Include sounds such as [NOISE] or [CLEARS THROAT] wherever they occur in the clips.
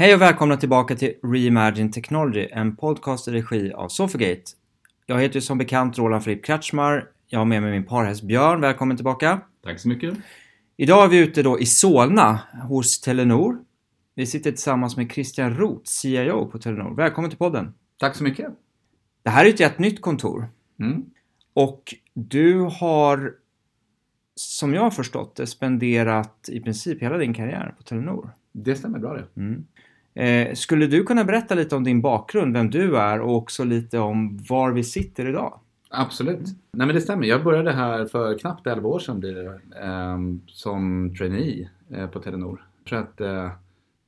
Hej och välkomna tillbaka till Reimagine Technology, en podcast i regi av Sofagate. Jag heter som bekant Roland Fripp Kratschmar. Jag har med mig min parhäst Björn. Välkommen tillbaka. Tack så mycket. Idag är vi ute då i Solna hos Telenor. Vi sitter tillsammans med Christian Roth, CIO på Telenor. Välkommen till podden. Tack så mycket. Det här är ett jättnytt kontor. Mm. Och du har, som jag har förstått det, spenderat i princip hela din karriär på Telenor. Det stämmer bra det. Mm. Eh, skulle du kunna berätta lite om din bakgrund, vem du är och också lite om var vi sitter idag? Absolut. Nej men det stämmer. Jag började här för knappt 11 år sedan blir det, eh, som trainee eh, på Telenor. Så att, eh,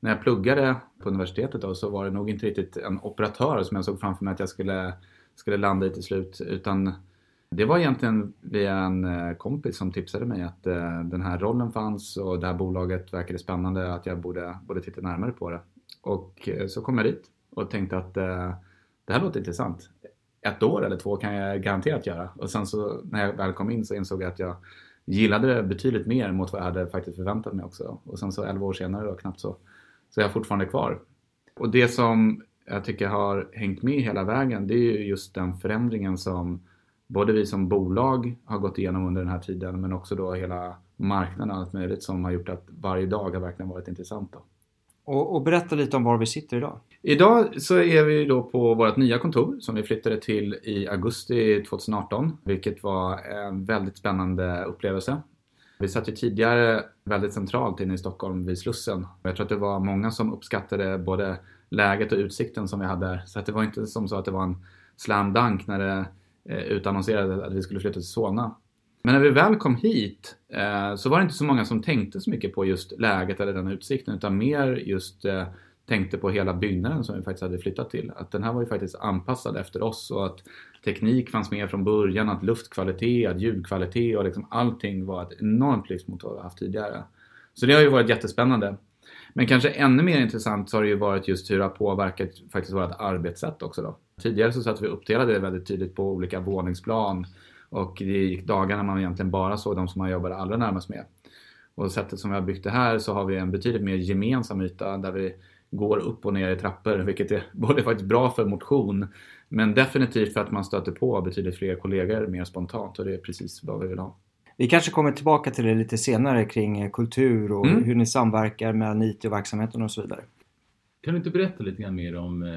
när jag pluggade på universitetet då, så var det nog inte riktigt en operatör som jag såg framför mig att jag skulle, skulle landa i till slut. Utan det var egentligen via en eh, kompis som tipsade mig att eh, den här rollen fanns och det här bolaget verkade spännande att jag borde, borde titta närmare på det. Och eh, så kom jag dit och tänkte att eh, det här låter intressant. Ett år eller två kan jag garanterat göra. Och sen så när jag väl kom in så insåg jag att jag gillade det betydligt mer mot vad jag hade faktiskt förväntat mig också. Och sen så 11 år senare då knappt så, så är jag fortfarande kvar. Och det som jag tycker har hängt med hela vägen det är ju just den förändringen som både vi som bolag har gått igenom under den här tiden men också då hela marknaden och allt möjligt som har gjort att varje dag har verkligen varit intressant. Då. Och, och berätta lite om var vi sitter idag. Idag så är vi då på vårt nya kontor som vi flyttade till i augusti 2018 vilket var en väldigt spännande upplevelse. Vi satt ju tidigare väldigt centralt inne i Stockholm vid Slussen. Jag tror att det var många som uppskattade både läget och utsikten som vi hade där. Så att det var inte som så att det var en slam dunk när det eh, utannonserades att vi skulle flytta till Solna. Men när vi väl kom hit eh, så var det inte så många som tänkte så mycket på just läget eller den utsikten utan mer just eh, tänkte på hela byggnaden som vi faktiskt hade flyttat till. Att den här var ju faktiskt anpassad efter oss och att teknik fanns med från början, att luftkvalitet, att ljudkvalitet och liksom allting var ett enormt lyft mot vad vi haft tidigare. Så det har ju varit jättespännande. Men kanske ännu mer intressant så har det ju varit just hur det har påverkat faktiskt vårt arbetssätt också då. Tidigare så satt vi uppdelade det väldigt tydligt på olika våningsplan och det gick dagar när man egentligen bara såg de som man jobbade allra närmast med. Och sättet som vi har byggt det här så har vi en betydligt mer gemensam yta där vi går upp och ner i trappor [LAUGHS] vilket är både faktiskt bra för motion men definitivt för att man stöter på betydligt fler kollegor mer spontant och det är precis vad vi vill ha. Vi kanske kommer tillbaka till det lite senare kring kultur och mm. hur ni samverkar med IT och verksamheten och så vidare. Kan du inte berätta lite grann mer om eh,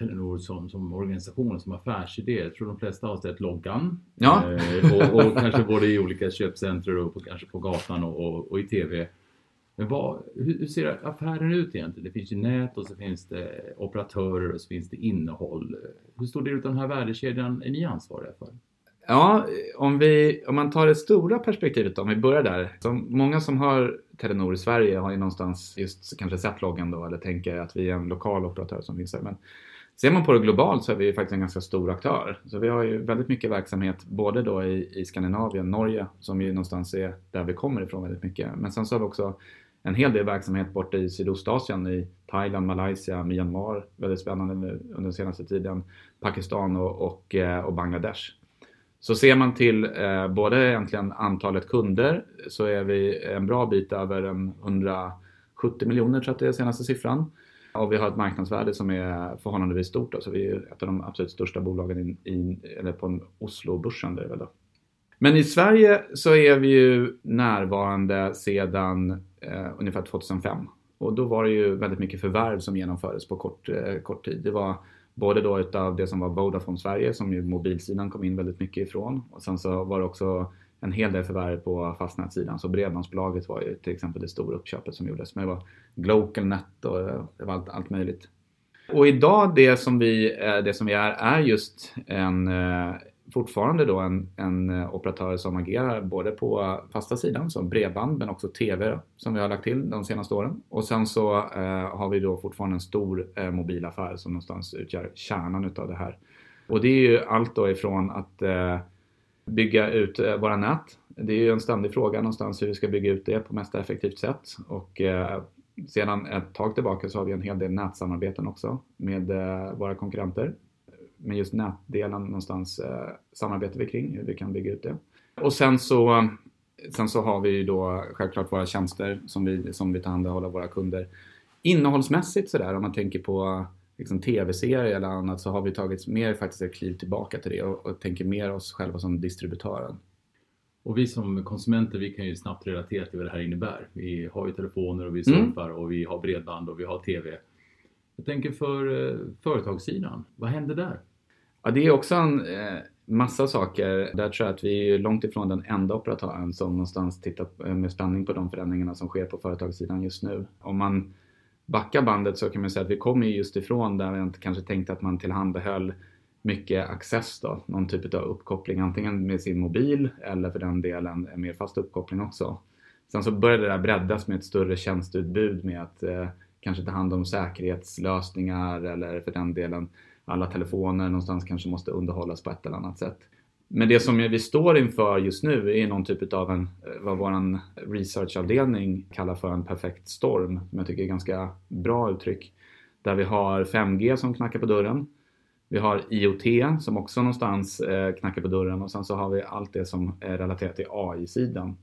Telenor som, som organisation, som affärsidé. Jag tror de flesta har sett loggan. Ja. Eh, och, och, kanske både i olika köpcentrum och på, kanske på gatan och, och, och i TV. Men vad, hur, ser affären ut egentligen? Det finns ju nät och så finns det operatörer och så finns det innehåll. Hur stor del av den här värdekedjan är ni ansvariga för? Ja, om, vi, om man tar det stora perspektivet då, om vi börjar där. Så många som har Telenor i Sverige har ju någonstans just kanske sett loggan då eller tänker att vi är en lokal operatör som finns där. Men Ser man på det globalt så är vi ju faktiskt en ganska stor aktör. Så vi har ju väldigt mycket verksamhet både då i, i Skandinavien, Norge som ju någonstans är där vi kommer ifrån väldigt mycket. Men sen så har vi också en hel del verksamhet borta i Sydostasien, i Thailand, Malaysia, Myanmar, väldigt spännande nu under den senaste tiden, Pakistan och, och, eh, och Bangladesh. Så ser man till eh, både egentligen antalet kunder så är vi en bra bit över en 170 miljoner tror jag att det är senaste siffran. Och vi har ett marknadsvärde som är förhållandevis stort. Då, så vi är ett av de absolut största bolagen i, i, eller på Oslobörsen. Där, Men i Sverige så är vi ju närvarande sedan eh, ungefär 2005. Och då var det ju väldigt mycket förvärv som genomfördes på kort, eh, kort tid. Det var både då utav det som var Vodafone Sverige som ju mobilsidan kom in väldigt mycket ifrån. Och sen så var det också en hel del förvärv på fastnätssidan. Så Bredbandsbolaget var ju till exempel det stora uppköpet som gjordes. Men det var Glocalnet och eh, det var allt, allt möjligt. Och idag det som vi, eh, det som vi är, är just en, eh, fortfarande då en, en operatör som agerar både på fasta sidan, som bredband, men också TV som vi har lagt till de senaste åren. Och sen så eh, har vi då fortfarande en stor eh, mobilaffär som någonstans utgör kärnan utav det här. Och det är ju allt då ifrån att eh, bygga ut eh, våra nät. Det är ju en ständig fråga någonstans hur vi ska bygga ut det på mest effektivt sätt. Och eh, sedan ett tag tillbaka så har vi en hel del nätsamarbeten också med eh, våra konkurrenter. Men just nätdelen någonstans samarbetar vi kring hur vi kan bygga ut det. Och sen så, sen så har vi ju då självklart våra tjänster som vi, som vi tillhandahåller våra kunder innehållsmässigt sådär om man tänker på liksom, tv-serier eller annat så har vi tagit mer faktiskt ett kliv tillbaka till det och, och tänker mer oss själva som distributören. Och vi som konsumenter vi kan ju snabbt relatera till vad det här innebär. Vi har ju telefoner och vi surfar mm. och vi har bredband och vi har TV. Jag tänker för eh, företagssidan, vad händer där? Ja, det är också en eh, massa saker. Där tror jag att vi är långt ifrån den enda operatören som någonstans tittar med spänning på de förändringarna som sker på företagssidan just nu. Om man Backa bandet så kan man säga att vi kommer just ifrån där vi inte kanske tänkte att man tillhandahöll mycket access då, någon typ av uppkoppling antingen med sin mobil eller för den delen en mer fast uppkoppling också. Sen så började det där breddas med ett större tjänsteutbud med att eh, kanske ta hand om säkerhetslösningar eller för den delen alla telefoner någonstans kanske måste underhållas på ett eller annat sätt. Men det som vi står inför just nu är någon typ av en, eh, vad vår researchavdelning kallar för en perfekt storm, som jag tycker är ganska bra uttryck. Där vi har 5G som knackar på dörren. Vi har IoT som också någonstans eh, knackar på dörren och sen så har vi allt det som är relaterat till AI-sidan.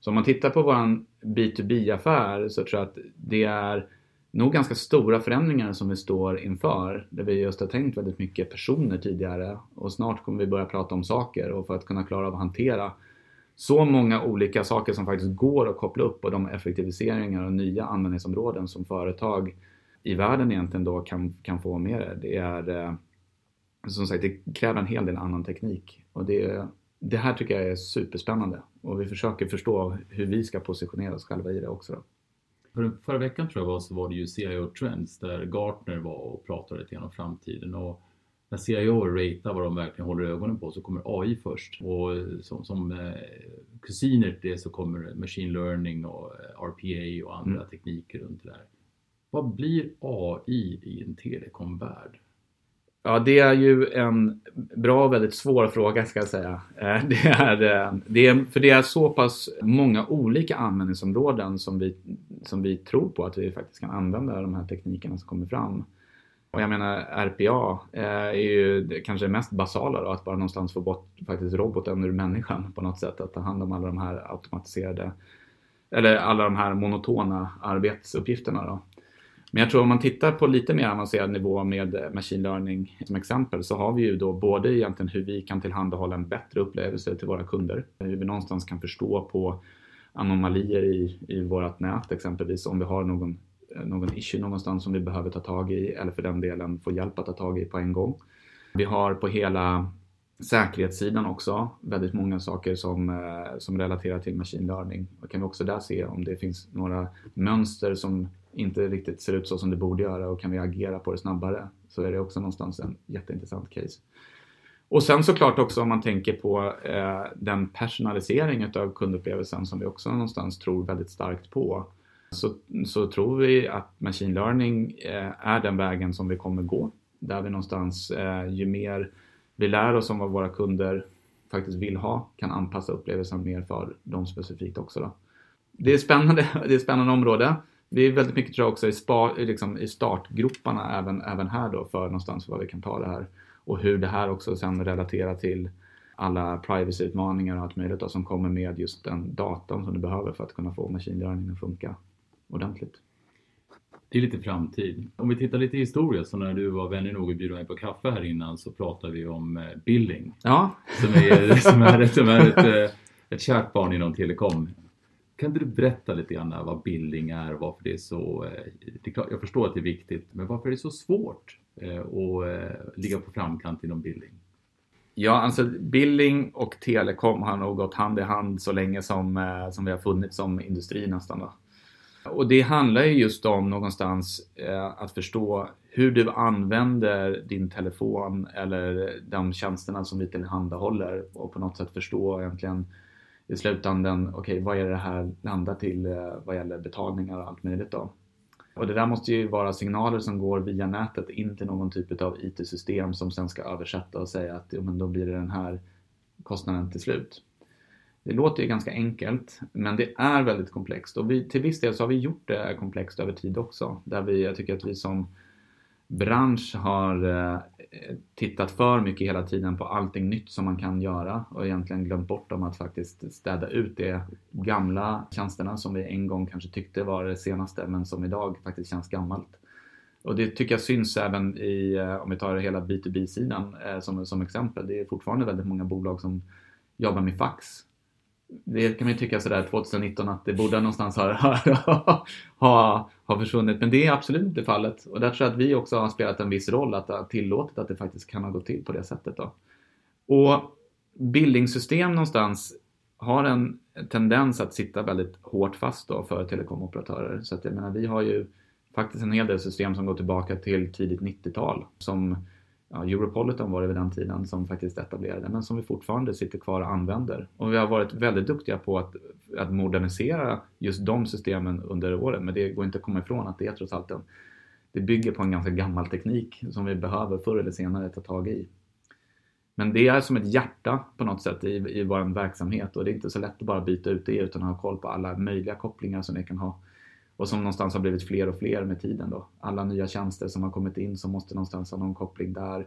Så om man tittar på våran B2B-affär så tror jag att det är nog ganska stora förändringar som vi står inför. Där vi just har tänkt väldigt mycket personer tidigare och snart kommer vi börja prata om saker och för att kunna klara av att hantera så många olika saker som faktiskt går att koppla upp och de effektiviseringar och nya användningsområden som företag i världen egentligen då kan, kan få med det. Det är eh, som sagt, det kräver en hel del annan teknik och det, det här tycker jag är superspännande och vi försöker förstå hur vi ska positionera oss själva i det också. Då. För, förra veckan tror jag var så var det ju CIO Trends där Gartner var och pratade lite om framtiden och när CIO ratear vad de verkligen håller ögonen på så kommer AI först och som, som eh, kusiner till det så kommer machine learning och eh, RPA och andra mm. tekniker runt det där. Vad blir AI i en telekomvärld? Ja, det är ju en bra och väldigt svår fråga ska jag säga. Eh, det är, eh, det är, för det är så pass många olika användningsområden som vi, som vi tror på att vi faktiskt kan använda de här teknikerna som kommer fram. Och jag menar RPA eh, är ju kanske det mest basala då, att bara någonstans få bort faktiskt roboten ur människan på något sätt. Att ta hand om alla de här automatiserade eller alla de här monotona arbetsuppgifterna då. Men jag tror om man tittar på lite mer avancerad nivå med eh, machine learning som exempel så har vi ju då både egentligen hur vi kan tillhandahålla en bättre upplevelse till våra kunder. Hur vi någonstans kan förstå på anomalier i, i vårt nät exempelvis om vi har någon, eh, någon issue någonstans som vi behöver ta tag i eller för den delen få hjälp att ta tag i på en gång. Vi har på hela säkerhetssidan också väldigt många saker som, eh, som relaterar till machine learning. Och kan vi också där se om det finns några mönster som inte riktigt ser ut så som det borde göra och kan vi agera på det snabbare så är det också någonstans en jätteintressant case. Och sen såklart också om man tänker på eh, den personalisering av kundupplevelsen som vi också någonstans tror väldigt starkt på. Så, så tror vi att machine learning eh, är den vägen som vi kommer gå. Där vi någonstans, eh, ju mer vi lär oss om vad våra kunder faktiskt vill ha, kan anpassa upplevelsen mer för dem specifikt också. Då. Det är spännande, [LAUGHS] det är ett spännande område vi är väldigt mycket tror jag också i, spa, liksom, i startgroparna även, även här då för någonstans var vi kan ta det här. Och hur det här också sen relaterar till alla privacy-utmaningar och allt möjligt då, som kommer med just den datan som du behöver för att kunna få machine learning att funka ordentligt. Det är lite framtid. Om vi tittar lite i historia, så när du var vänlig nog att bjuda mig på kaffe här innan så pratade vi om eh, billing. Ja. Som är, [LAUGHS] som är, som är ett, eh, ett kärt barn inom telekom. Kan du berätta lite grann vad bildning är och varför det är så, eh, det är klart, jag förstår att det är viktigt, men varför är det så svårt att ligga på framkant inom bildning? Ja, alltså billing och telekom har nog gått hand i hand så länge som, som vi har funnits som industri nästan. Då. Och det handlar ju just om någonstans eh, att förstå hur du använder din telefon eller de tjänsterna som vi tillhandahåller och på något sätt förstå egentligen i slutändan, okej okay, vad är det här landar till eh, vad gäller betalningar och allt möjligt då? Och det där måste ju vara signaler som går via nätet in till någon typ av IT-system som sen ska översätta och säga att jo, men då blir det den här kostnaden till slut. Det låter ju ganska enkelt, men det är väldigt komplext och vi, till viss del så har vi gjort det komplext över tid också. Där vi, jag tycker att vi som bransch har eh, tittat för mycket hela tiden på allting nytt som man kan göra och egentligen glömt bort om att faktiskt städa ut de gamla tjänsterna som vi en gång kanske tyckte var det senaste men som idag faktiskt känns gammalt. Och det tycker jag syns även i, eh, om vi tar hela B2B-sidan eh, som, som exempel. Det är fortfarande väldigt många bolag som jobbar med fax det kan man ju tycka sådär 2019 att det borde någonstans ha, [LAUGHS] ha, ha försvunnit. Men det är absolut inte fallet. Och där tror jag att vi också har spelat en viss roll, att ha tillåtit att det faktiskt kan ha gått till på det sättet. Då. Och bildningssystem någonstans har en tendens att sitta väldigt hårt fast då för telekomoperatörer. Så att jag menar, vi har ju faktiskt en hel del system som går tillbaka till tidigt 90-tal som ja, Europolitan var det vid den tiden som faktiskt etablerade, men som vi fortfarande sitter kvar och använder. Och vi har varit väldigt duktiga på att, att modernisera just de systemen under åren, men det går inte att komma ifrån att det är trots allt en, det bygger på en ganska gammal teknik som vi behöver förr eller senare ta tag i. Men det är som ett hjärta på något sätt i, i vår verksamhet och det är inte så lätt att bara byta ut det utan att ha koll på alla möjliga kopplingar som det kan ha och som någonstans har blivit fler och fler med tiden då. Alla nya tjänster som har kommit in som måste någonstans ha någon koppling där.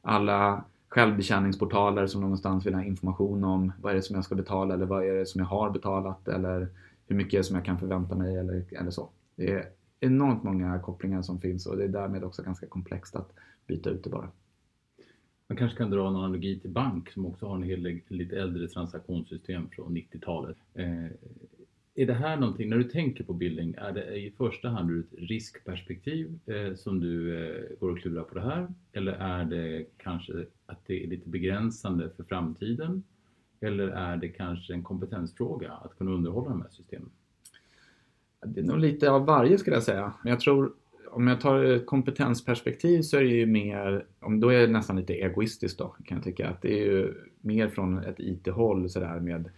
Alla självbetjäningsportaler som någonstans vill ha information om vad är det som jag ska betala eller vad är det som jag har betalat eller hur mycket är det som jag kan förvänta mig eller, eller så. Det är enormt många kopplingar som finns och det är därmed också ganska komplext att byta ut det bara. Man kanske kan dra en analogi till bank som också har en hel del lite äldre transaktionssystem från 90-talet. Eh, är det här någonting, när du tänker på bildning, är det i första hand ur ett riskperspektiv eh, som du eh, går och klurar på det här? Eller är det kanske att det är lite begränsande för framtiden? Eller är det kanske en kompetensfråga att kunna underhålla de här systemen? Det är nog lite av varje skulle jag säga. Men jag tror om jag tar ett kompetensperspektiv så är det ju mer, om då är det nästan lite egoistiskt då kan jag tycka. Att det är ju mer från ett IT-håll sådär med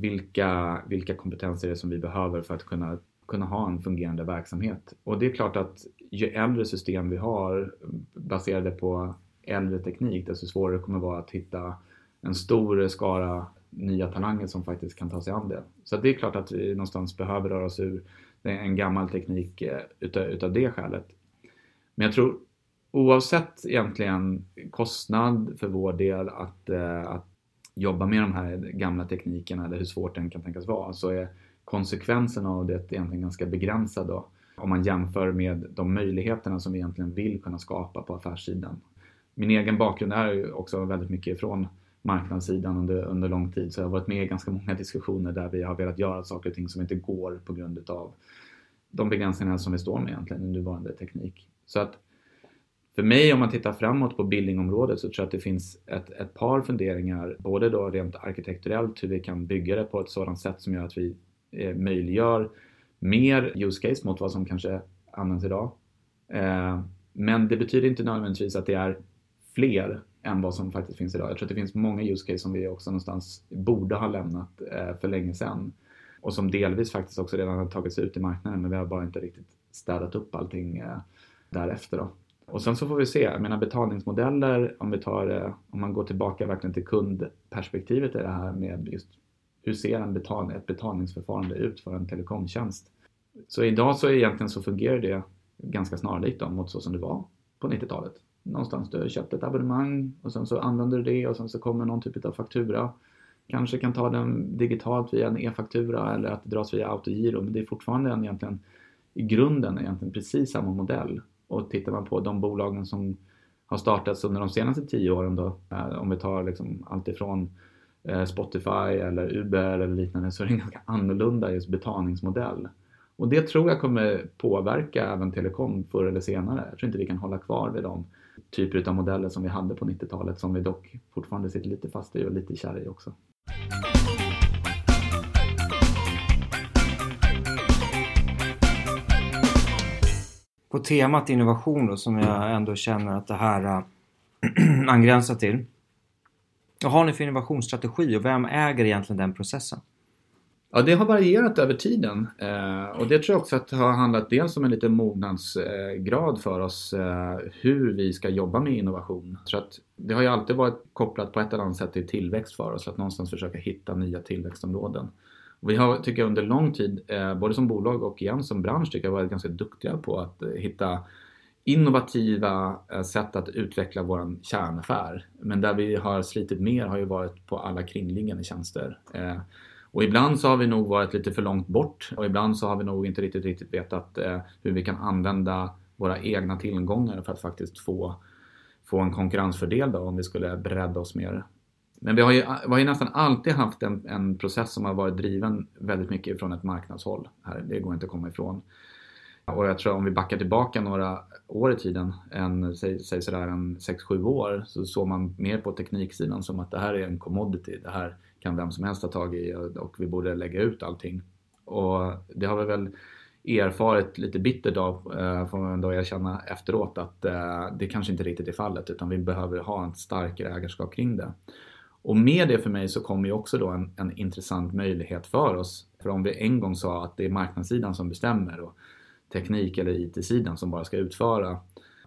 vilka, vilka kompetenser det är som vi behöver för att kunna, kunna ha en fungerande verksamhet. Och det är klart att ju äldre system vi har baserade på äldre teknik, desto svårare kommer det vara att hitta en stor skara nya talanger som faktiskt kan ta sig an det. Så det är klart att vi någonstans behöver röra oss ur en gammal teknik eh, utav, utav det skälet. Men jag tror oavsett egentligen kostnad för vår del att, eh, att jobba med de här gamla teknikerna eller hur svårt den kan tänkas vara så är konsekvenserna av det egentligen ganska begränsad då, om man jämför med de möjligheterna som vi egentligen vill kunna skapa på affärssidan. Min egen bakgrund är ju också väldigt mycket från marknadssidan under, under lång tid så jag har varit med i ganska många diskussioner där vi har velat göra saker och ting som inte går på grund av de begränsningar som vi står med egentligen i nuvarande teknik. Så att för mig om man tittar framåt på bildningsområdet så tror jag att det finns ett, ett par funderingar, både då rent arkitekturellt hur vi kan bygga det på ett sådant sätt som gör att vi eh, möjliggör mer use case mot vad som kanske används idag. Eh, men det betyder inte nödvändigtvis att det är fler än vad som faktiskt finns idag. Jag tror att det finns många use case som vi också någonstans borde ha lämnat eh, för länge sedan och som delvis faktiskt också redan har tagits ut i marknaden men vi har bara inte riktigt städat upp allting eh, därefter. Då. Och sen så får vi se, jag menar betalningsmodeller, om vi tar eh, om man går tillbaka verkligen till kundperspektivet i det här med just hur ser en betal, ett betalningsförfarande ut för en telekomtjänst? Så idag så egentligen så fungerar det ganska snarlikt då, mot så som det var på 90-talet. Någonstans du köpt ett abonnemang och sen så använder du det och sen så kommer någon typ av faktura. Kanske kan ta den digitalt via en e-faktura eller att det dras via autogiro men det är fortfarande en egentligen i grunden egentligen precis samma modell och tittar man på de bolagen som har startats under de senaste tio åren då, eh, om vi tar liksom allt ifrån eh, Spotify eller Uber eller liknande så är det en ganska annorlunda just betalningsmodell. Och det tror jag kommer påverka även telekom förr eller senare. Jag tror inte vi kan hålla kvar vid de typer av modeller som vi hade på 90-talet som vi dock fortfarande sitter lite fast i och lite kär i också. På temat innovation då, som jag ändå känner att det här äh, [CLEARS THROAT] angränsar till. Vad har ni för innovationsstrategi och vem äger egentligen den processen? Ja, det har varierat över tiden eh, och det tror jag också att det har handlat dels om en liten mognadsgrad för oss eh, hur vi ska jobba med innovation. Så att det har ju alltid varit kopplat på ett eller annat sätt till tillväxt för oss, att någonstans försöka hitta nya tillväxtområden. Vi har, tycker jag, under lång tid, eh, både som bolag och igen som bransch, tycker jag varit ganska duktiga på att eh, hitta innovativa eh, sätt att utveckla vår kärnaffär. Men där vi har slitit mer har ju varit på alla kringliggande tjänster. Och ibland så har vi nog varit lite för långt bort och ibland så har vi nog inte riktigt, riktigt vetat hur vi kan använda våra egna tillgångar för att faktiskt få, få en konkurrensfördel då, om vi skulle bredda oss mer. Men vi har ju, vi har ju nästan alltid haft en, en process som har varit driven väldigt mycket från ett marknadshåll. Här, det går inte att komma ifrån. Och jag tror om vi backar tillbaka några år i tiden, en, säg, säg sådär en 6-7 år, så såg man mer på tekniksidan som att det här är en commodity. Det här kan vem som helst ta tag i och vi borde lägga ut allting. Och det har vi väl erfarit lite bittert av, eh, får man ändå erkänna efteråt, att eh, det kanske inte riktigt är fallet utan vi behöver ha ett starkare ägarskap kring det. Och med det för mig så kommer ju också då en, en intressant möjlighet för oss. För om vi en gång sa att det är marknadssidan som bestämmer och teknik eller IT-sidan som bara ska utföra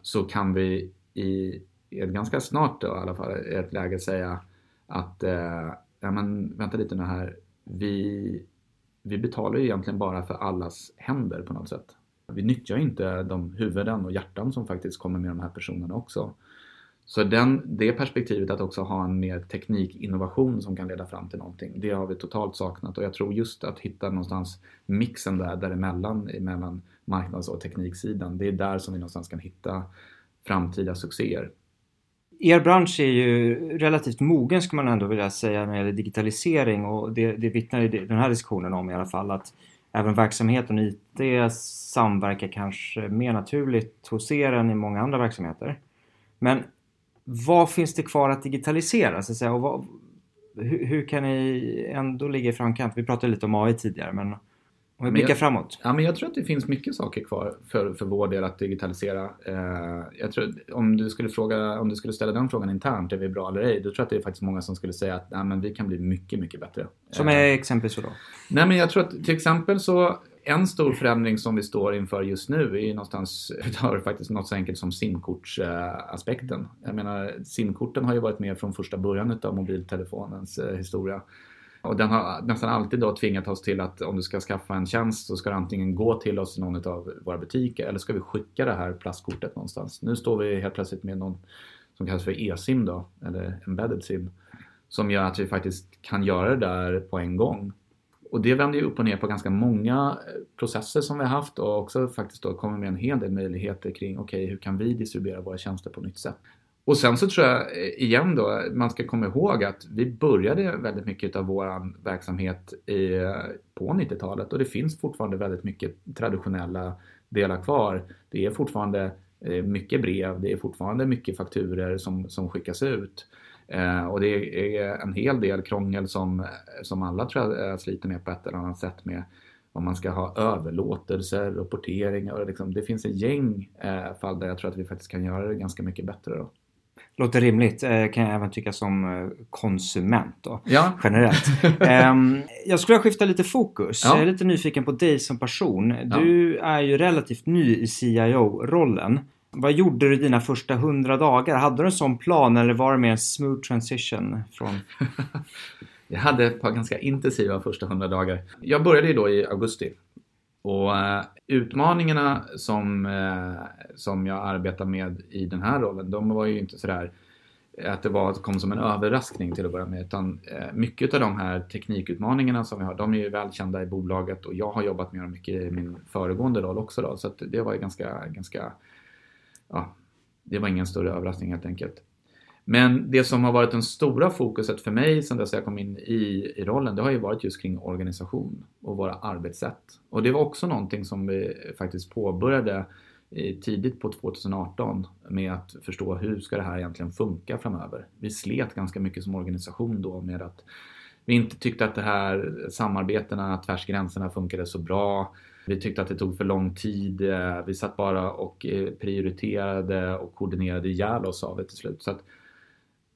så kan vi i ett ganska snart då, i alla fall ett läge säga att eh, ja men vänta lite nu här, vi, vi betalar ju egentligen bara för allas händer på något sätt. Vi nyttjar inte de huvuden och hjärtan som faktiskt kommer med de här personerna också. Så den, det perspektivet att också ha en mer teknikinnovation som kan leda fram till någonting, det har vi totalt saknat och jag tror just att hitta någonstans mixen där däremellan, mellan marknads och tekniksidan, det är där som vi någonstans kan hitta framtida succéer. Er bransch är ju relativt mogen skulle man ändå vilja säga när det gäller digitalisering och det, det vittnar ju den här diskussionen om i alla fall att även verksamheten och IT samverkar kanske mer naturligt hos er än i många andra verksamheter. Men vad finns det kvar att digitalisera? Så att säga, och vad, hur, hur, kan ni ändå ligga i framkant? Vi pratade lite om AI tidigare men om vi blickar jag, framåt. Ja, men jag tror att det finns mycket saker kvar för, för vår del att digitalisera. Eh, jag tror, om, du skulle fråga, om du skulle ställa den frågan internt, är vi bra eller ej? Då tror jag att det är faktiskt många som skulle säga att nej, men vi kan bli mycket, mycket bättre. Som är eh, exempel så då? Nej, men jag tror att till exempel så en stor förändring som vi står inför just nu är någonstans, [LAUGHS] utöver faktiskt något så enkelt som simkortsaspekten. Jag menar, simkorten har ju varit med från första början av mobiltelefonens eh, historia. Och den har nästan alltid då tvingat oss till att om du ska skaffa en tjänst så ska du antingen gå till oss i någon av våra butiker eller ska vi skicka det här plastkortet någonstans. Nu står vi helt plötsligt med någon som kallas för e-sim då, eller embedded sim, som gör att vi faktiskt kan göra det där på en gång. Och det vänder ju upp och ner på ganska många eh, processer som vi har haft och också faktiskt då kommer med en hel del möjligheter kring okej, okay, hur kan vi distribuera våra tjänster på nytt sätt? Och sen så tror jag eh, igen då, man ska komma ihåg att vi började väldigt mycket av vår verksamhet i, eh, på 90-talet och det finns fortfarande väldigt mycket traditionella delar kvar. Det är fortfarande mycket brev, det är fortfarande mycket fakturer som, som skickas ut. Eh, och det är en hel del krångel som, som alla tror jag sliter med på ett eller annat sätt med om man ska ha överlåtelser, rapporteringar och liksom, det finns ett gäng eh, fall där jag tror att vi faktiskt kan göra det ganska mycket bättre. Då. Låter rimligt, eh, kan jag även tycka som eh, konsument då, ja. generellt. um, [LAUGHS] jag skulle skifta lite fokus. Ja. Jag är lite nyfiken på dig som person. Du ja. är ju relativt ny i CIO-rollen. Vad gjorde du dina första hundra dagar? Hade du en sån plan eller var det mer en smooth transition? från... [LAUGHS] jag hade ett par ganska intensiva första hundra dagar. Jag började ju då i augusti och eh, utmaningarna som, eh, som jag arbetar med i den här rollen, de var ju inte sådär eh, att det var, kom som en överraskning till att börja med. Utan mycket av de här teknikutmaningarna som vi har, de är ju välkända i bolaget och jag har jobbat med dem mycket i min föregående roll också. Då, så det var ju ganska, ganska, ja, det var ingen större överraskning helt enkelt. Men det som har varit det stora fokuset för mig sedan dess jag kom in i, i rollen, det har ju varit just kring organisation och våra arbetssätt. Och det var också någonting som vi faktiskt påbörjade eh, tidigt på 2018 med att förstå hur ska det här egentligen funka framöver. Vi slet ganska mycket som organisation då med att vi inte tyckte att det här samarbetena tvärs gränserna funkade så bra. Vi tyckte att det tog för lång tid. Eh, vi satt bara och eh, prioriterade och koordinerade ihjäl oss av det till slut. Så att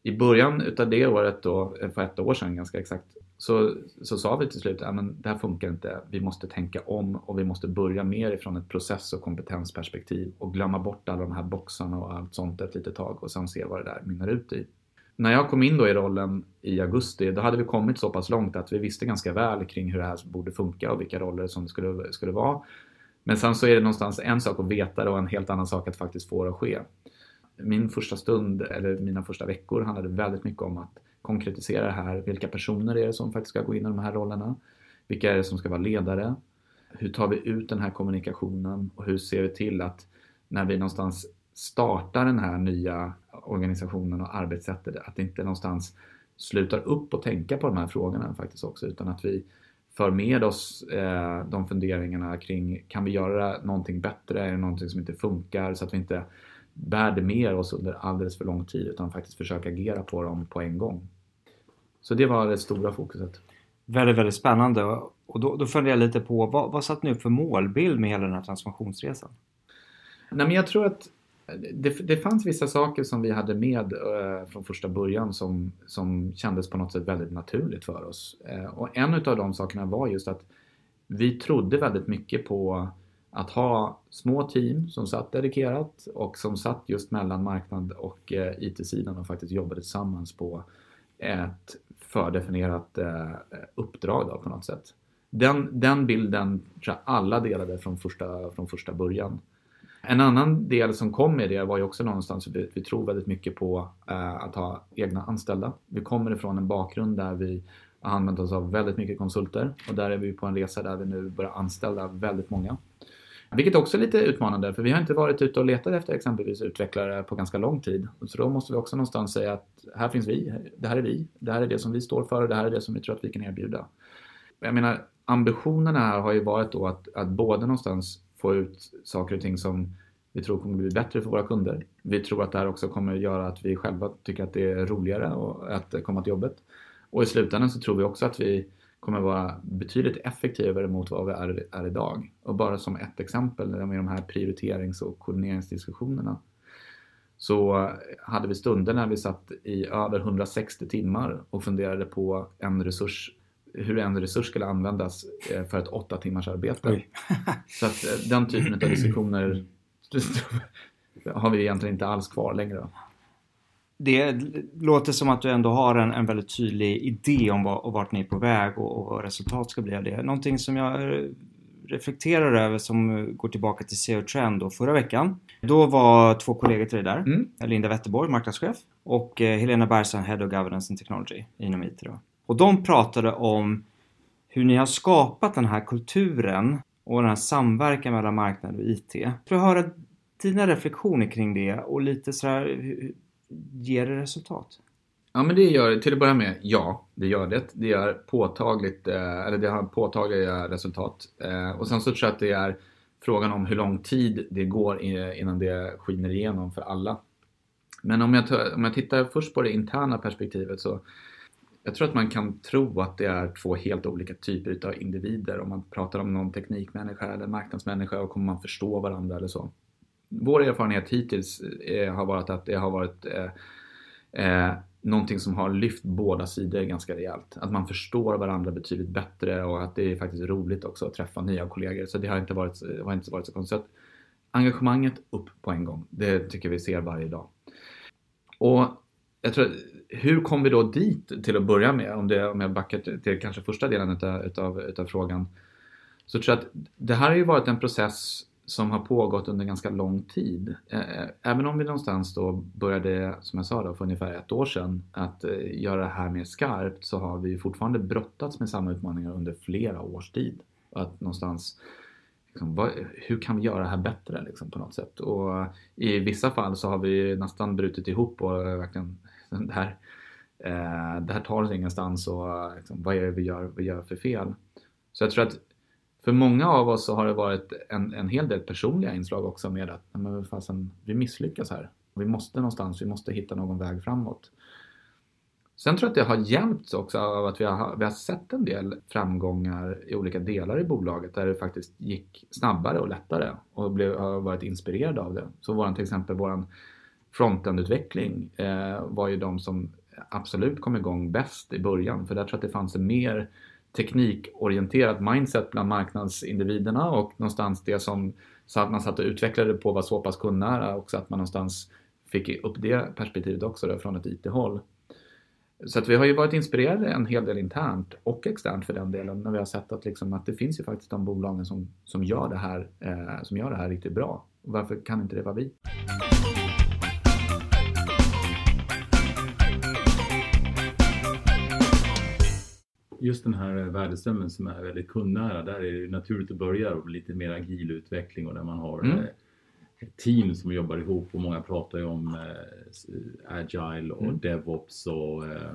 i början utav det året då, eh, för ett år sedan ganska exakt, så, så sa vi till slut att det här funkar inte. Vi måste tänka om och vi måste börja mer ifrån ett process och kompetensperspektiv och glömma bort alla de här boxarna och allt sånt ett litet tag och sen se vad det där mynnar ut i. När jag kom in då i rollen i augusti, då hade vi kommit så pass långt att vi visste ganska väl kring hur det här borde funka och vilka roller som det skulle, skulle vara. Men sen så är det någonstans en sak att veta det och en helt annan sak att faktiskt få det att ske. Min första stund, eller mina första veckor, handlade väldigt mycket om att konkretisera det här. Vilka personer är det som faktiskt ska gå in i de här rollerna? Vilka är det som ska vara ledare? Hur tar vi ut den här kommunikationen och hur ser vi till att när vi någonstans startar den här nya organisationen och arbetssättet, att det inte någonstans slutar upp och tänka på de här frågorna faktiskt också, utan att vi för med oss eh, de funderingarna kring kan vi göra någonting bättre? Är det någonting som inte funkar? Så att vi inte bär det med oss under alldeles för lång tid utan faktiskt försöka agera på dem på en gång. Så det var det stora fokuset. Väldigt, väldigt spännande. Och då, då funderar jag lite på vad, vad satt ni upp för målbild med hela den här transformationsresan? Nej, men jag tror att det, det fanns vissa saker som vi hade med eh, från första början som, som kändes på något sätt väldigt naturligt för oss. Eh, och en av de sakerna var just att vi trodde väldigt mycket på att ha små team som satt dedikerat och som satt just mellan marknad och eh, IT-sidan och faktiskt jobbade tillsammans på ett fördefinierat eh, uppdrag då, på något sätt. Den, den bilden tror jag alla delade från första, från första början. En annan del som kom med det var ju också någonstans att vi, vi tror väldigt mycket på eh, att ha egna anställda. Vi kommer ifrån en bakgrund där vi har använt oss av väldigt mycket konsulter och där är vi på en resa där vi nu börjar anställa väldigt många. Vilket också är lite utmanande för vi har inte varit ute och letat efter exempelvis utvecklare på ganska lång tid. Så då måste vi också någonstans säga att här finns vi, det här är vi, det här är det som vi står för och det här är det som vi tror att vi kan erbjuda. Jag menar ambitionerna här har ju varit då att, att både någonstans få ut saker och ting som vi tror kommer bli bättre för våra kunder. Vi tror att det här också kommer göra att vi själva tycker att det är roligare att komma till jobbet. Och i slutändan så tror vi också att vi kommer vara betydligt effektivare mot vad vi är, är idag. Och bara som ett exempel med de här prioriterings och koordineringsdiskussionerna så hade vi stunder när vi satt i över 160 timmar och funderade på en resurs hur en resurs skulle användas eh, för ett åtta timmars arbete. [LAUGHS] så att eh, den typen av diskussioner har vi egentligen inte alls kvar längre. Det låter som att du ändå har en, en väldigt tydlig idé om vad, vart ni är på väg och, och vad resultat ska bli av det. Någonting som jag reflekterar över som går tillbaka till SEO Trend då förra veckan. Då var två kollegor till dig där. Mm. Linda Wetterborg, marknadschef och eh, Helena Bergstrand, Head of Governance and Technology inom IT. Då. Och de pratade om hur ni har skapat den här kulturen och den här samverkan mellan marknad och IT. För att höra dina reflektioner kring det och lite sådär, ger det resultat? Ja men det gör det, till att börja med, ja det gör det. Det är påtagligt, eh, eller det har påtagliga resultat. Eh, och sen så tror jag att det är frågan om hur lång tid det går innan det skiner igenom för alla. Men om jag, om jag tittar först på det interna perspektivet så jag tror att man kan tro att det är två helt olika typer av individer om man pratar om någon teknikmänniska eller marknadsmänniska och kommer man förstå varandra eller så. Vår erfarenhet hittills är, har varit att det har varit eh, eh, någonting som har lyft båda sidor ganska rejält. Att man förstår varandra betydligt bättre och att det är faktiskt roligt också att träffa nya kollegor. Så det har inte varit, eh, har inte varit så konstigt. Engagemanget upp på en gång. Det tycker vi ser varje dag. Och jag tror, hur kom vi då dit till att börja med? Om, det, om jag backar till, till kanske första delen utav, utav, utav frågan. Så tror jag att det här har ju varit en process som har pågått under ganska lång tid. Eh, eh, även om vi någonstans då började, som jag sa då, för ungefär ett år sedan, att eh, göra det här mer skarpt så har vi fortfarande brottats med samma utmaningar under flera års tid. Att någonstans Liksom, vad, hur kan vi göra det här bättre liksom, på något sätt? Och i vissa fall så har vi nästan brutit ihop och verkligen Liksom, det här, eh, det här tar oss ingenstans och liksom, vad är det vi gör, vi gör för fel? Så jag tror att för många av oss så har det varit en, en hel del personliga inslag också med att men fasen, vi misslyckas här. Vi måste någonstans, vi måste hitta någon väg framåt. Sen tror jag att det har hjälpts också av att vi har, vi har sett en del framgångar i olika delar i bolaget där det faktiskt gick snabbare och lättare och blev, har varit inspirerade av det. Så våran, till exempel vår frontendutveckling eh, var ju de som absolut kom igång bäst i början för där tror jag att det fanns en mer teknikorienterat mindset bland marknadsindividerna och någonstans det som så att man satt och utvecklade på var så pass kundnära också att man någonstans fick upp det perspektivet också då, från ett IT-håll. Så att vi har ju varit inspirerade en hel del internt och externt för den delen när vi har sett att, liksom, att det finns ju faktiskt de bolagen som, som, gör det här, eh, som gör det här riktigt bra. Varför kan inte det vara vi? Just den här värdeströmmen som är väldigt kundnära, där är det naturligt att börja och lite mer agil utveckling och där man har mm. ett team som jobbar ihop och många pratar ju om eh, agile och mm. DevOps och eh,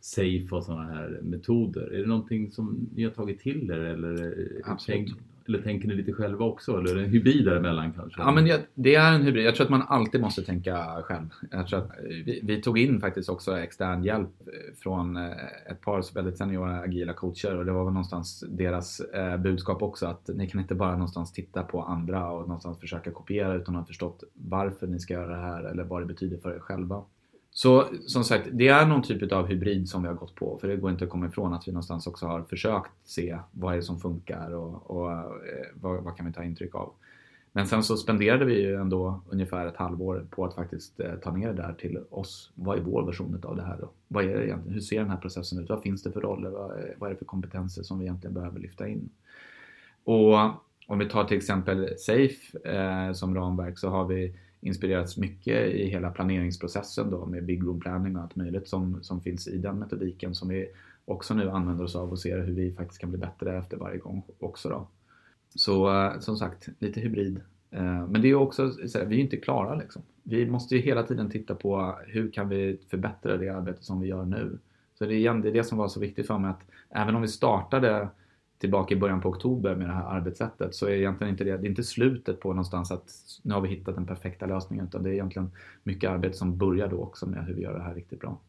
Safe och sådana här metoder. Är det någonting som ni har tagit till er eller eh, Absolut. Tänk, eller tänker ni lite själva också? Eller är det en hybrid däremellan kanske? Ja, men det är en hybrid. Jag tror att man alltid måste tänka själv. Jag tror att eh, vi, vi tog in faktiskt också extern hjälp eh, från eh, ett par väldigt seniora agila coacher och det var väl någonstans deras budskap också att ni kan inte bara någonstans titta på andra och någonstans försöka kopiera utan att ha förstått varför ni ska göra det här eller vad det betyder för er själva. Så som sagt, det är någon typ av hybrid som vi har gått på. För det går inte att komma ifrån att vi någonstans också har försökt se vad är det som funkar och, och eh, vad, vad, kan vi ta intryck av. Men sen så spenderade vi ju ändå ungefär ett halvår på att faktiskt eh, ta ner det där till oss. Vad är vår version av det här då? Vad är det egentligen? Hur ser den här processen ut? Vad finns det för roller? Vad, eh, vad är det för kompetenser som vi egentligen behöver lyfta in? Och om vi tar till exempel Safe eh, som ramverk så har vi inspirerats mycket i hela planeringsprocessen då med Big Room Planning och allt möjligt som, som finns i den metodiken som vi också nu använder oss av och ser hur vi faktiskt kan bli bättre efter varje gång också då. Så eh, som sagt, lite hybrid. Eh, men det är också, vi är inte klara liksom. Vi måste ju hela tiden titta på hur kan vi förbättra det arbete som vi gör nu. Så det är igen, det är det som var så viktigt för mig att även om vi startade tillbaka i början på oktober med det här arbetssättet så är egentligen inte det, det är inte slutet på någonstans att nu har vi hittat den perfekta lösningen utan det är egentligen mycket arbete som börjar då också med hur vi gör det här riktigt bra.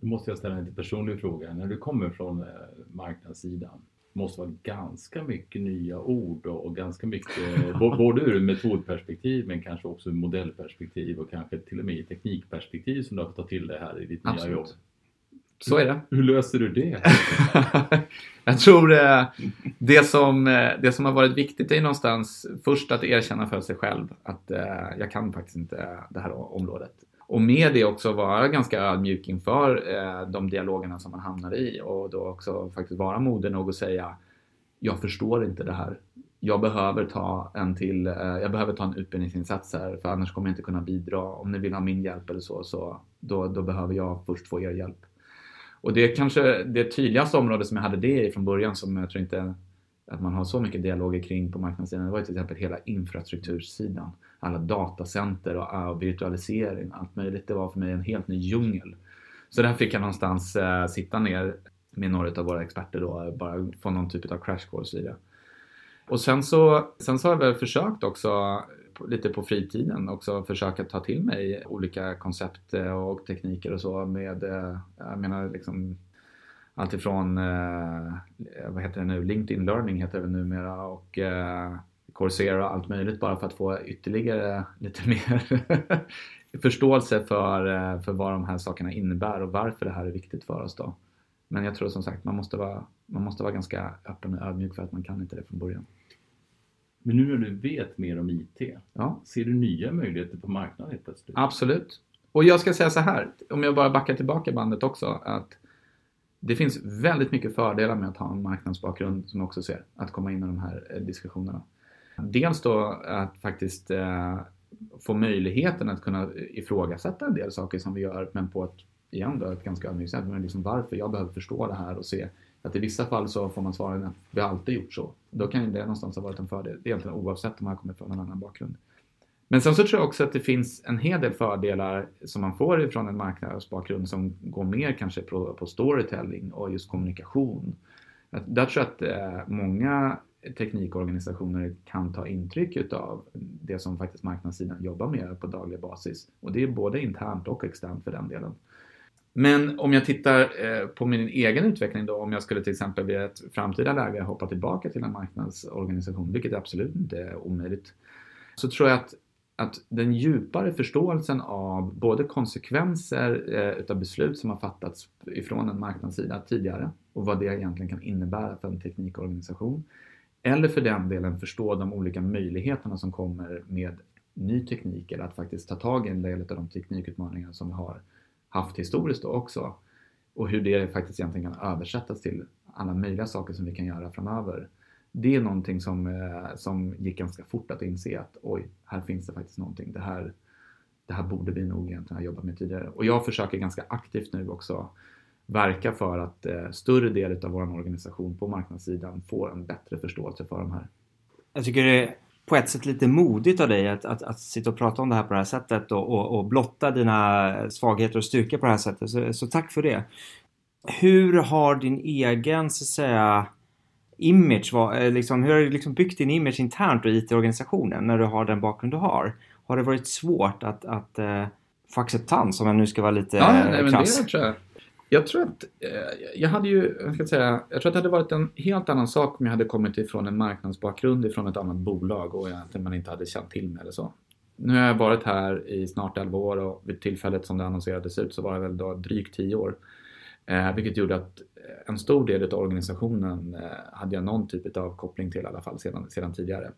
Då måste jag ställa en lite personlig fråga. När du kommer från eh, marknadssidan måste vara ganska mycket nya ord och, ganska mycket, [LAUGHS] både ur metodperspektiv men kanske också ur modellperspektiv och kanske till och med i teknikperspektiv som du har fått ta till dig här i ditt Absolut. nya jobb. Så är det. Hur löser du det? [LAUGHS] jag tror eh, det, som, eh, det som har varit viktigt är någonstans först att erkänna för sig själv att eh, jag kan faktiskt inte det här området. Och med det också vara ganska ödmjuk inför de dialogerna som man hamnar i och då också faktiskt vara modig nog att säga jag förstår inte det här. Jag behöver ta en till, jag behöver ta en utbildningsinsats här för annars kommer jag inte kunna bidra. Om ni vill ha min hjälp eller så, så då, då behöver jag först få er hjälp. Och det är kanske det tydligaste området som jag hade det i från början som jag tror inte att man har så mycket dialoger kring på marknadssidan. Det var ju till exempel hela infrastruktursidan. Alla datacenter och virtualisering, allt möjligt. Det var för mig en helt ny djungel. Så där fick jag någonstans äh, sitta ner med några av våra experter då, bara få någon typ av crash course i det. Och sen så, sen så har jag väl försökt också lite på fritiden också försöka ta till mig olika koncept eh, och tekniker och så med, eh, jag menar liksom alltifrån, eh, vad heter det nu, LinkedIn Learning heter det numera och eh, Coursera och allt möjligt bara för att få ytterligare [LAUGHS] lite mer förståelse för, för vad de här sakerna innebär och varför det här är viktigt för oss då. Men jag tror som sagt man måste vara, man måste vara ganska öppen och ödmjuk för att man kan inte det från början. Men nu när du vet mer om IT, ja. ser du nya möjligheter på marknaden helt plötsligt? Absolut. Och jag ska säga så här, om jag bara backar tillbaka bandet också, att det finns väldigt mycket fördelar med att ha en marknadsbakgrund som jag också ser, att komma in i de här eh, diskussionerna. Dels då att faktiskt eh, få möjligheten att kunna ifrågasätta en del saker som vi gör, men på ett, igen då, ett ganska ödmjukt sätt. Men liksom varför jag behöver förstå det här och se att i vissa fall så får man svara att vi har alltid gjort så. Då kan det någonstans ha varit en fördel, egentligen oavsett om man kommer från en annan bakgrund. Men sen så tror jag också att det finns en hel del fördelar som man får ifrån en marknadsbakgrund som går mer kanske på, på storytelling och just kommunikation. Där tror jag att eh, många teknikorganisationer kan ta intryck utav det som faktiskt marknadssidan jobbar med på daglig basis. Och det är både internt och externt för den delen. Men om jag tittar eh, på min egen utveckling då, om jag skulle till exempel vid ett framtida läge hoppa tillbaka till en marknadsorganisation, vilket absolut inte är omöjligt, så tror jag att, att den djupare förståelsen av både konsekvenser eh, utav beslut som har fattats ifrån en marknadssida tidigare och vad det egentligen kan innebära för en teknikorganisation, eller för den delen förstå de olika möjligheterna som kommer med ny teknik eller att faktiskt ta tag i en del av de teknikutmaningar som vi har haft historiskt då också. och hur det faktiskt egentligen kan översättas till alla möjliga saker som vi kan göra framöver. Det är någonting som, eh, som gick ganska fort att inse att oj, här finns det faktiskt någonting. Det här, det här borde vi nog egentligen ha jobbat med tidigare. Och jag försöker ganska aktivt nu också verka för att eh, större del av vår organisation på marknadssidan får en bättre förståelse för de här. Jag tycker det på ett sätt lite modigt av dig att, att, att sitta och prata om det här på det här sättet och, och, och blotta dina svagheter och styrkor på det här sättet. Så, så tack för det. Hur har din egen, så att säga, image, var, liksom, hur har du liksom byggt din image internt och IT-organisationen när du har den bakgrund du har? Har det varit svårt att, att uh, få acceptans om jag nu ska vara lite ja, nej, men krass? det tror jag. Jag tror att eh, jag hade ju, jag ska säga, jag tror att det hade varit en helt annan sak om jag hade kommit ifrån en marknadsbakgrund ifrån ett annat bolag och egentligen man inte hade känt till mig eller så. Nu har jag varit här i snart 11 år och vid tillfället som det annonserades ut så var det väl då drygt 10 år. Eh, vilket gjorde att eh, en stor del av organisationen eh, hade jag någon typ av koppling till i alla fall sedan, sedan tidigare.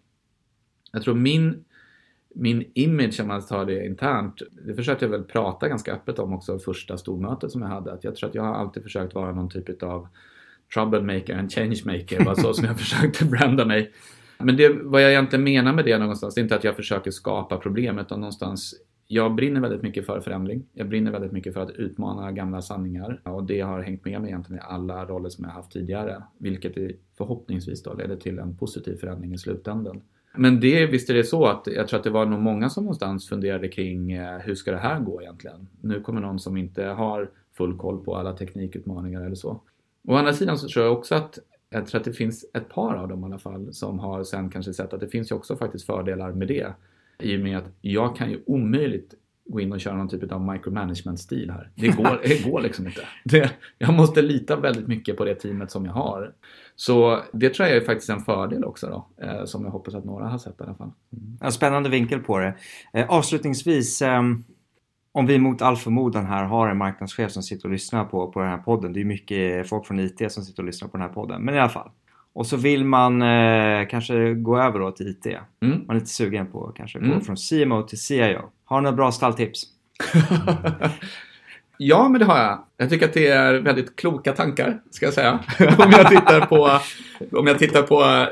Jag tror min min image om man tar det internt, det försökte jag väl prata ganska öppet om också första stormötet som jag hade. Att jag tror att jag har alltid försökt vara någon typ av troublemaker and changemaker, var så som jag [LAUGHS] försökte branda mig. Men det, vad jag egentligen menar med det någonstans, det är inte att jag försöker skapa problem utan någonstans jag brinner väldigt mycket för förändring. Jag brinner väldigt mycket för att utmana gamla sanningar och det har hängt med mig egentligen i alla roller som jag haft tidigare. Vilket förhoppningsvis då leder till en positiv förändring i slutändan. Men det, visst är det så att jag tror att det var nog många som någonstans funderade kring eh, hur ska det här gå egentligen? Nu kommer någon som inte har full koll på alla teknikutmaningar eller så. Å andra sidan så tror jag också att jag tror att det finns ett par av dem i alla fall som har sen kanske sett att det finns ju också faktiskt fördelar med det. I och med att jag kan ju omöjligt gå in och köra någon typ av micromanagement-stil här. Det går, det går liksom inte. [LAUGHS] Det, jag måste lita väldigt mycket på det teamet som jag har. Så det tror jag är faktiskt en fördel också då, eh, som jag hoppas att några har sett i alla fall. Mm. Ja, spännande vinkel på det. Eh, avslutningsvis, eh, om vi mot all förmodan här har en marknadschef som sitter och lyssnar på, på den här podden. Det är mycket folk från IT som sitter och lyssnar på den här podden, men i alla fall. Och så vill man eh, kanske gå över då till IT. Mm. Man är lite sugen på att kanske mm. gå från CMO till CIO. Har du några bra stalltips? [LAUGHS] ja, men det har jag. Jag tycker att det är väldigt kloka tankar, ska jag säga. [LAUGHS] om, jag tittar på, om jag tittar på eh,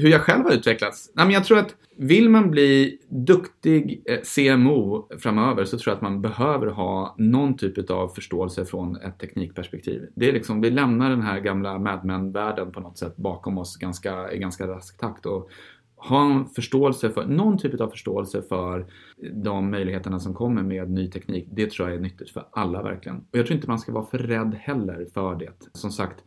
hur jag själv har utvecklats. Nej, men jag tror att vill man bli duktig eh, CMO framöver så tror jag att man behöver ha någon typ av förståelse från ett teknikperspektiv. Det är liksom, vi lämnar den här gamla Mad Men-världen på något sätt bakom oss ganska, i ganska rask takt och ha en förståelse för, någon typ av förståelse för de möjligheterna som kommer med ny teknik. Det tror jag är nyttigt för alla verkligen. Och jag tror inte man ska vara för rädd heller för det. Som sagt,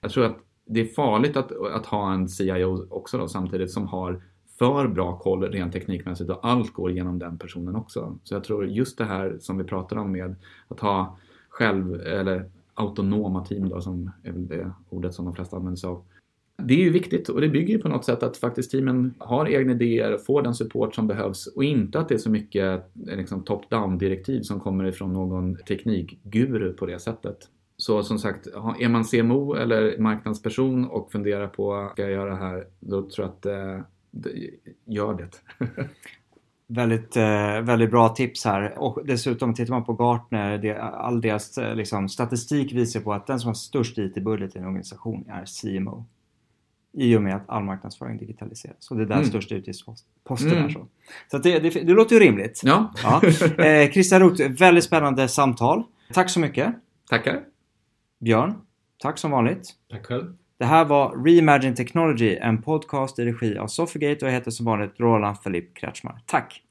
jag tror att det är farligt att, att ha en CIO också då samtidigt som har för bra koll rent teknikmässigt och allt går genom den personen också. Så jag tror just det här som vi pratar om med att ha själv eller autonoma team då som är väl det ordet som de flesta använder sig av. Det är ju viktigt och det bygger ju på något sätt att faktiskt teamen har egna idéer och får den support som behövs och inte att det är så mycket eh, liksom, top-down direktiv som kommer ifrån någon teknikguru på det sättet. Så som sagt, är man CMO eller marknadsperson och funderar på ska jag göra det här, då tror jag att eh, gör det. [LAUGHS] väldigt, eh, väldigt bra tips här. Och dessutom tittar man på Gartner, det, all deras eh, liksom, statistik visar på att den som har störst IT-budget i en organisation är CMO. I och med att all marknadsföring digitaliseras. Och det är där mm. största utgiftsposten mm. är. Så, så det, det, det, låter ju rimligt. Ja. ja. [LAUGHS] Eh, Christian Roth, väldigt spännande samtal. Tack så mycket. Tackar. Björn, tack som vanligt. Tack själv. Det här var Reimagine Technology, en podcast i regi av Sofigate och jag heter som vanligt Roland Filip Kretschmar. Tack!